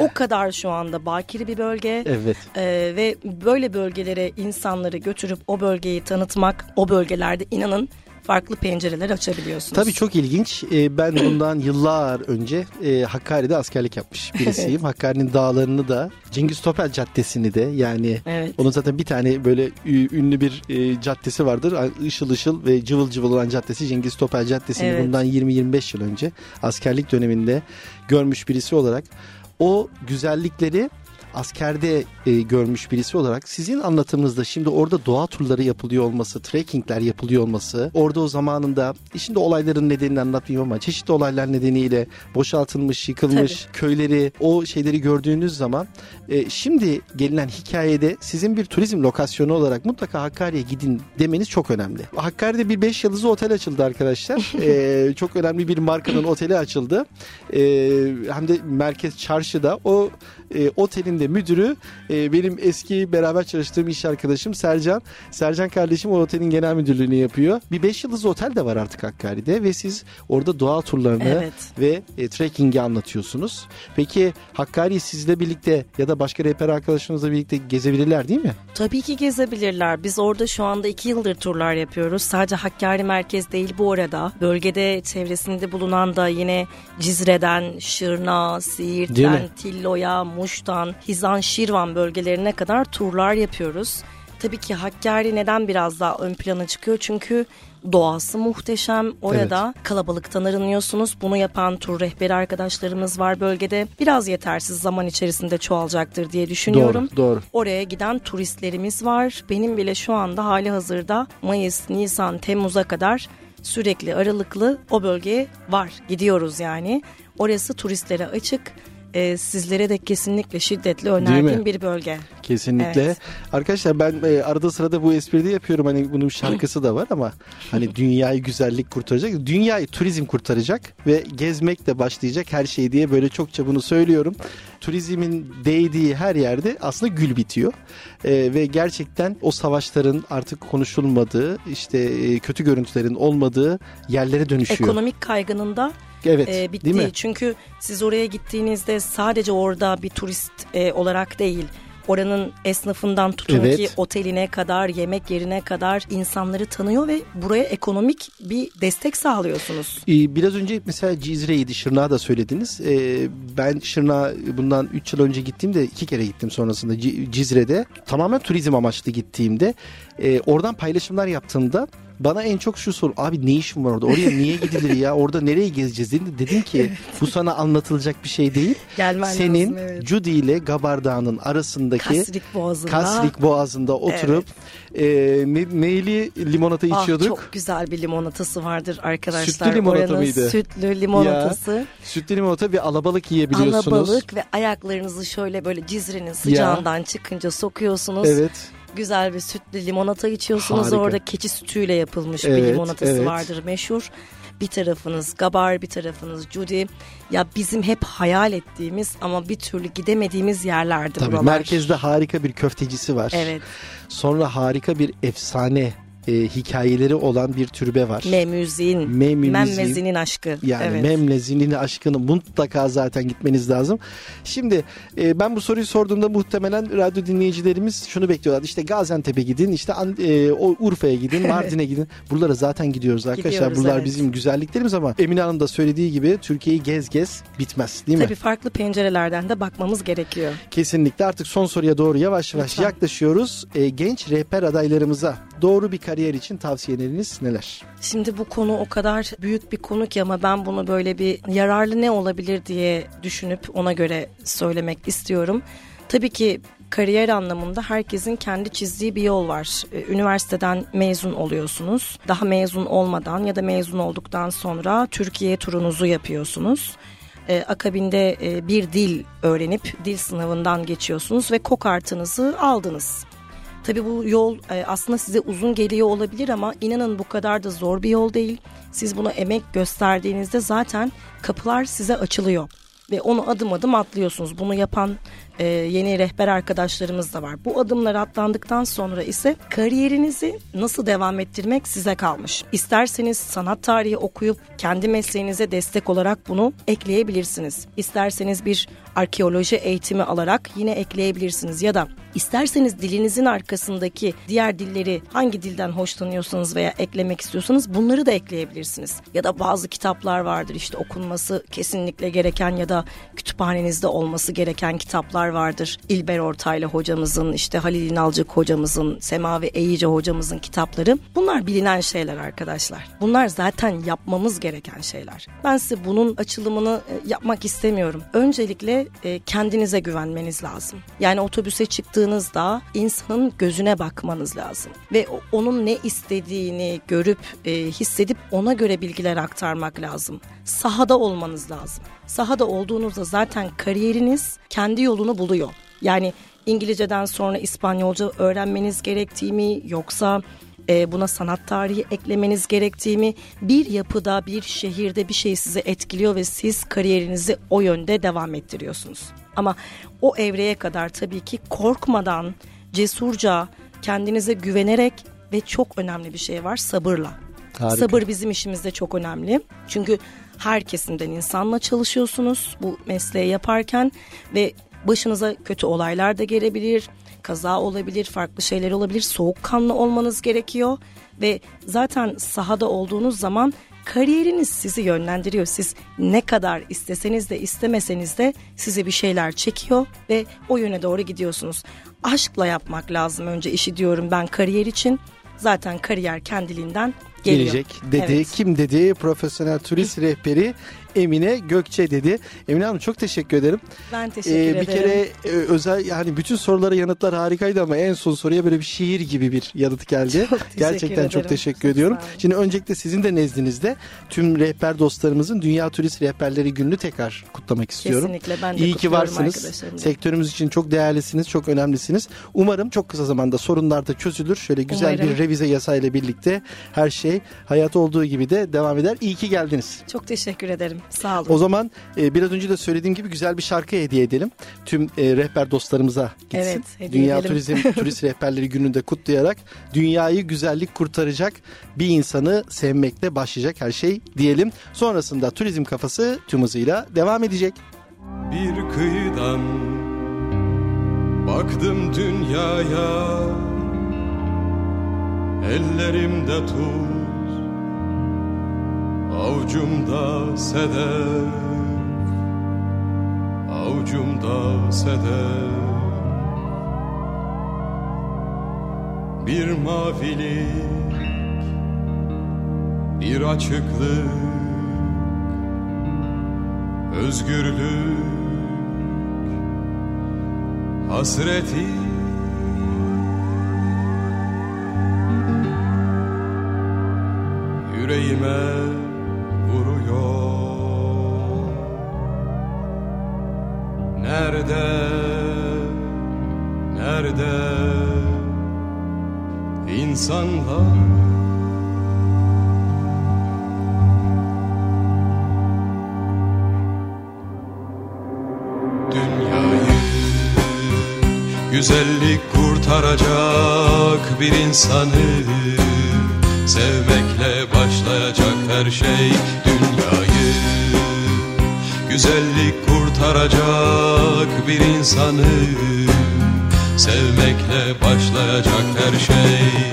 O kadar şu anda bakiri bir bölge.
Evet.
Ee, ve böyle bölgelere insanları götürüp o bölgeyi tanıtmak, o bölgelerde inanın farklı pencereler açabiliyorsunuz.
Tabii çok ilginç. Ee, ben bundan yıllar önce e, Hakkari'de askerlik yapmış birisiyim. Hakkari'nin dağlarını da Cengiz Topel Caddesi'ni de yani
Evet.
onun zaten bir tane böyle ünlü bir e, caddesi vardır. Işıl ışıl ve cıvıl cıvıl olan caddesi Cengiz Topel Caddesi'ni
Evet.
bundan 20-25 yıl önce askerlik döneminde görmüş birisi olarak o güzellikleri askerde e, görmüş birisi olarak sizin anlatımınızda şimdi orada doğa turları yapılıyor olması, trekkingler yapılıyor olması, orada o zamanında şimdi olayların nedenini anlatmayayım ama çeşitli olaylar nedeniyle boşaltılmış, yıkılmış köyleri, o şeyleri gördüğünüz zaman e, şimdi gelinen hikayede sizin bir turizm lokasyonu olarak mutlaka Hakkari'ye gidin demeniz çok önemli. Hakkari'de bir 5 yıldızlı otel açıldı arkadaşlar. E, çok önemli bir markanın oteli açıldı. E, hem de merkez çarşıda o e, otelin de müdürü e, benim eski beraber çalıştığım iş arkadaşım Sercan. Sercan kardeşim o otelin genel müdürlüğünü yapıyor. Bir 5 yıldızlı otel de var artık Hakkari'de ve siz orada doğa turlarını
Evet.
ve e, trekking'i anlatıyorsunuz. Peki Hakkari'yi sizle birlikte ya da başka rehber arkadaşlarınızla birlikte gezebilirler değil mi?
Tabii ki gezebilirler. Biz orada şu anda iki yıldır turlar yapıyoruz. Sadece Hakkari merkez değil bu arada. Bölgede çevresinde bulunan da yine Cizre'den, Şırna, Siirt'ten? Tillo'ya, Muş'tan, Hizan, Şirvan bölgelerine kadar turlar yapıyoruz. Tabii ki Hakkari neden biraz daha ön plana çıkıyor? Çünkü doğası muhteşem. Orada kalabalıktan arınıyorsunuz. Bunu yapan tur rehberi arkadaşlarımız var bölgede. Biraz yetersiz zaman içerisinde çoğalacaktır diye düşünüyorum.
Doğru, doğru.
Oraya giden turistlerimiz var. Benim bile şu anda hali hazırda Mayıs, Nisan, Temmuz'a kadar sürekli aralıklı o bölgeye var. Gidiyoruz yani. Orası turistlere açık. Ee, sizlere de kesinlikle şiddetle önerdiğim bir bölge.
Kesinlikle.
Evet.
Arkadaşlar ben e, arada sırada bu espriyi de yapıyorum. Hani bunun şarkısı da var ama hani dünyayı güzellik kurtaracak. Dünyayı turizm kurtaracak ve gezmek de başlayacak her şey diye böyle çokça bunu söylüyorum. Turizmin değdiği her yerde aslında gül bitiyor. E, ve gerçekten o savaşların artık konuşulmadığı, işte e, kötü görüntülerin olmadığı yerlere dönüşüyor.
Ekonomik kaygının da
evet.
e, bitti.
Değil mi?
Çünkü siz oraya gittiğinizde sadece orada bir turist e, olarak değil oranın esnafından tutun
Evet.
ki oteline kadar yemek yerine kadar insanları tanıyor ve buraya ekonomik bir destek sağlıyorsunuz.
Ee, Biraz önce mesela Cizre'ydi, Şırnak'ı da söylediniz. Ee, Ben Şırnak'a bundan 3 yıl önce gittiğimde iki kere gittim sonrasında C- Cizre'de. Tamamen turizm amaçlı gittiğimde e, oradan paylaşımlar yaptığımda bana en çok şu soru abi ne işin var orada oraya niye gidilir ya orada nereye gezeceğiz dedim, dedim ki bu sana anlatılacak bir şey değil
Gelmen
senin
lazım, evet.
Cudi ile Gabar Dağı'nın arasındaki
Kasrik Boğazı'nda.
Kasrik Boğazı'nda oturup e, ne, neyli limonata
Ah,
içiyorduk
çok güzel bir limonatası vardır arkadaşlar.
Sütlü limonata
Oranın
mıydı?
Sütlü limonatası.
Sütlü limonata ve alabalık yiyebiliyorsunuz.
Alabalık ve ayaklarınızı şöyle böyle cizrenin sıcağından çıkınca sokuyorsunuz.
Evet.
Güzel bir sütlü limonata içiyorsunuz.
Harika.
Orada keçi sütüyle yapılmış bir
Evet,
limonatası
evet.
vardır meşhur. Bir tarafınız Gabar, bir tarafınız Judy. Ya bizim hep hayal ettiğimiz ama bir türlü gidemediğimiz yerlerdi
Tabii
buralar.
merkezde harika bir köftecisi var.
Evet.
Sonra harika bir efsane e, hikayeleri olan bir türbe var.
Memüzin.
Memüzin.
Memmezinin aşkı.
Yani
evet.
Memlezinin aşkını mutlaka zaten gitmeniz lazım. Şimdi e, ben bu soruyu sorduğumda muhtemelen radyo dinleyicilerimiz şunu bekliyorlar. İşte Gaziantep'e gidin, işte e, o Urfa'ya gidin, Mardin'e gidin. Buralara zaten gidiyoruz arkadaşlar.
Gidiyoruz,
Buralar
evet.
bizim güzelliklerimiz ama Emine Hanım da söylediği gibi Türkiye'yi gez gez bitmez değil mi?
Tabii farklı pencerelerden de bakmamız gerekiyor.
Kesinlikle artık son soruya doğru yavaş yavaş
Lütfen.
yaklaşıyoruz. E, genç rehber adaylarımıza doğru bir kariyer için tavsiyeleriniz neler?
Şimdi bu konu o kadar büyük bir konu ki ama ben bunu böyle bir yararlı ne olabilir diye düşünüp ona göre söylemek istiyorum. Tabii ki kariyer anlamında herkesin kendi çizdiği bir yol var. Ee, Üniversiteden mezun oluyorsunuz. Daha mezun olmadan ya da mezun olduktan sonra Türkiye turunuzu yapıyorsunuz. Ee, akabinde e, bir dil öğrenip dil sınavından geçiyorsunuz ve kokartınızı aldınız. Tabii bu yol e, aslında size uzun geliyor olabilir ama inanın bu kadar da zor bir yol değil. Siz buna emek gösterdiğinizde zaten kapılar size açılıyor ve onu adım adım atlıyorsunuz. Bunu yapan e, yeni rehber arkadaşlarımız da var. Bu adımları atlandıktan sonra ise kariyerinizi nasıl devam ettirmek size kalmış. İsterseniz sanat tarihi okuyup kendi mesleğinize destek olarak bunu ekleyebilirsiniz. İsterseniz bir arkeoloji eğitimi alarak yine ekleyebilirsiniz ya da isterseniz dilinizin arkasındaki diğer dilleri hangi dilden hoşlanıyorsanız veya eklemek istiyorsanız bunları da ekleyebilirsiniz. Ya da bazı kitaplar vardır işte okunması kesinlikle gereken ya da kütüphanenizde olması gereken kitaplar vardır. İlber Ortaylı hocamızın, işte Halil İnalcık hocamızın, Semavi Eyice hocamızın kitapları. Bunlar bilinen şeyler arkadaşlar. Bunlar zaten yapmamız gereken şeyler. Ben size bunun açılımını e, yapmak istemiyorum. Öncelikle e, kendinize güvenmeniz lazım. Yani otobüse çıktığınızda insanın gözüne bakmanız lazım. Ve onun ne istediğini görüp, e, hissedip ona göre bilgiler aktarmak lazım. Sahada olmanız lazım. Sahada olduğunuzda zaten kariyeriniz kendi yolunu buluyor. Yani İngilizceden sonra İspanyolca öğrenmeniz gerektiği mi yoksa e, buna sanat tarihi eklemeniz gerektiği mi bir yapıda bir şehirde bir şey sizi etkiliyor ve siz kariyerinizi o yönde devam ettiriyorsunuz. Ama o evreye kadar tabii ki korkmadan cesurca kendinize güvenerek ve çok önemli bir şey var sabırla. Harika. Sabır bizim işimizde çok önemli. Çünkü her kesimden insanla çalışıyorsunuz bu mesleği yaparken ve başınıza kötü olaylar da gelebilir, kaza olabilir, farklı şeyler olabilir. Soğukkanlı olmanız gerekiyor ve zaten sahada olduğunuz zaman kariyeriniz sizi yönlendiriyor. Siz ne kadar isteseniz de istemeseniz de size bir şeyler çekiyor ve o yöne doğru gidiyorsunuz. Aşkla yapmak lazım önce işi diyorum ben kariyer için. Zaten kariyer kendiliğinden.
Gelecek dedi. Evet. Kim dedi? Profesyonel turist rehberi Emine Gökçe dedi. Emine Hanım çok teşekkür ederim.
Ben teşekkür ederim.
Bir kere e, özel yani bütün sorulara yanıtlar harikaydı ama en son soruya böyle bir şiir gibi bir yanıt geldi. Çok Gerçekten ederim. çok teşekkür ediyorum. Şimdi öncelikle sizin de nezdinizde tüm rehber dostlarımızın Dünya Turist Rehberleri Günü'nü tekrar kutlamak istiyorum.
Kesinlikle ben de
İyi ki varsınız. Sektörümüz için çok değerlisiniz, çok önemlisiniz. Umarım çok kısa zamanda sorunlar da çözülür. Şöyle güzel Umarım. bir revize yasayla birlikte her şey hayat olduğu gibi de devam eder. İyi ki geldiniz.
Çok teşekkür ederim. Sağ olun.
O zaman e, biraz önce de söylediğim gibi güzel bir şarkı hediye edelim. Tüm e, rehber dostlarımıza gitsin. Evet, Dünya edelim. Turizm Turist Rehberleri Günü'nde kutlayarak dünyayı güzellik kurtaracak bir insanı sevmekle başlayacak her şey diyelim. Sonrasında turizm kafası tüm hızıyla devam edecek.
Bir kıyıdan baktım dünyaya Ellerimde tut Avucumda sedef. Avucumda sedef. Bir mavilik Bir açıklık Özgürlük Hasreti. Yüreğime Nerede, nerede? İnsanlar. Dünyayı güzellik kurtaracak bir insanı Sevmekle başlayacak her şey dünyayı. Güzellik kurtaracak bir insanı. Sevmekle başlayacak her şey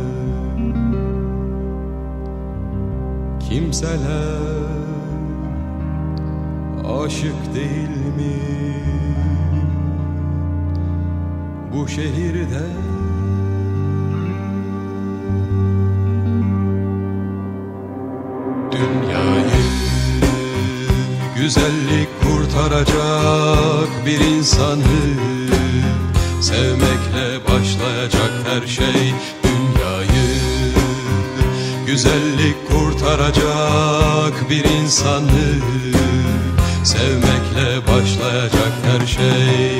Kimseler aşık değil mi? Bu şehirde Dünyayı güzellik kurtaracak bir insanı Sevmekle başlayacak her şey. Dünyayı Güzellik kurtaracak bir insanı Sevmekle başlayacak her şey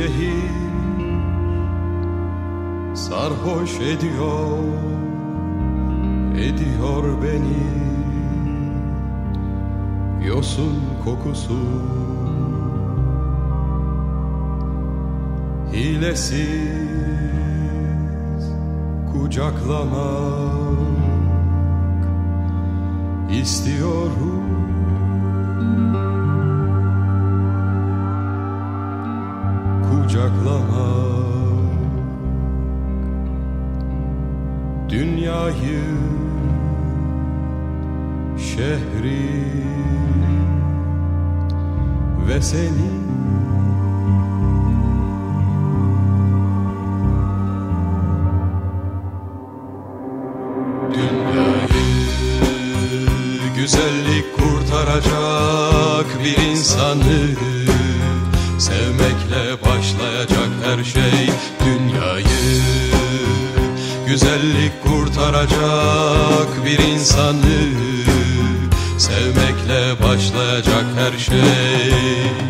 şehir Sarhoş ediyor Ediyor beni. Yosun kokusu Hilesiz kucaklamak istiyorum kucaklamak Dünyayı şehri ve seni. Dünyayı güzellik kurtaracak bir insanı her şey dünyayı Güzellik kurtaracak bir insanı Sevmekle başlayacak her şey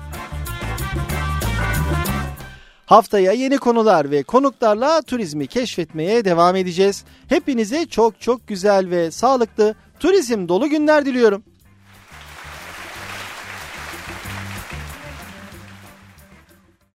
Haftaya yeni konular ve konuklarla turizmi keşfetmeye devam edeceğiz. Hepinize çok çok güzel ve sağlıklı turizm dolu günler diliyorum.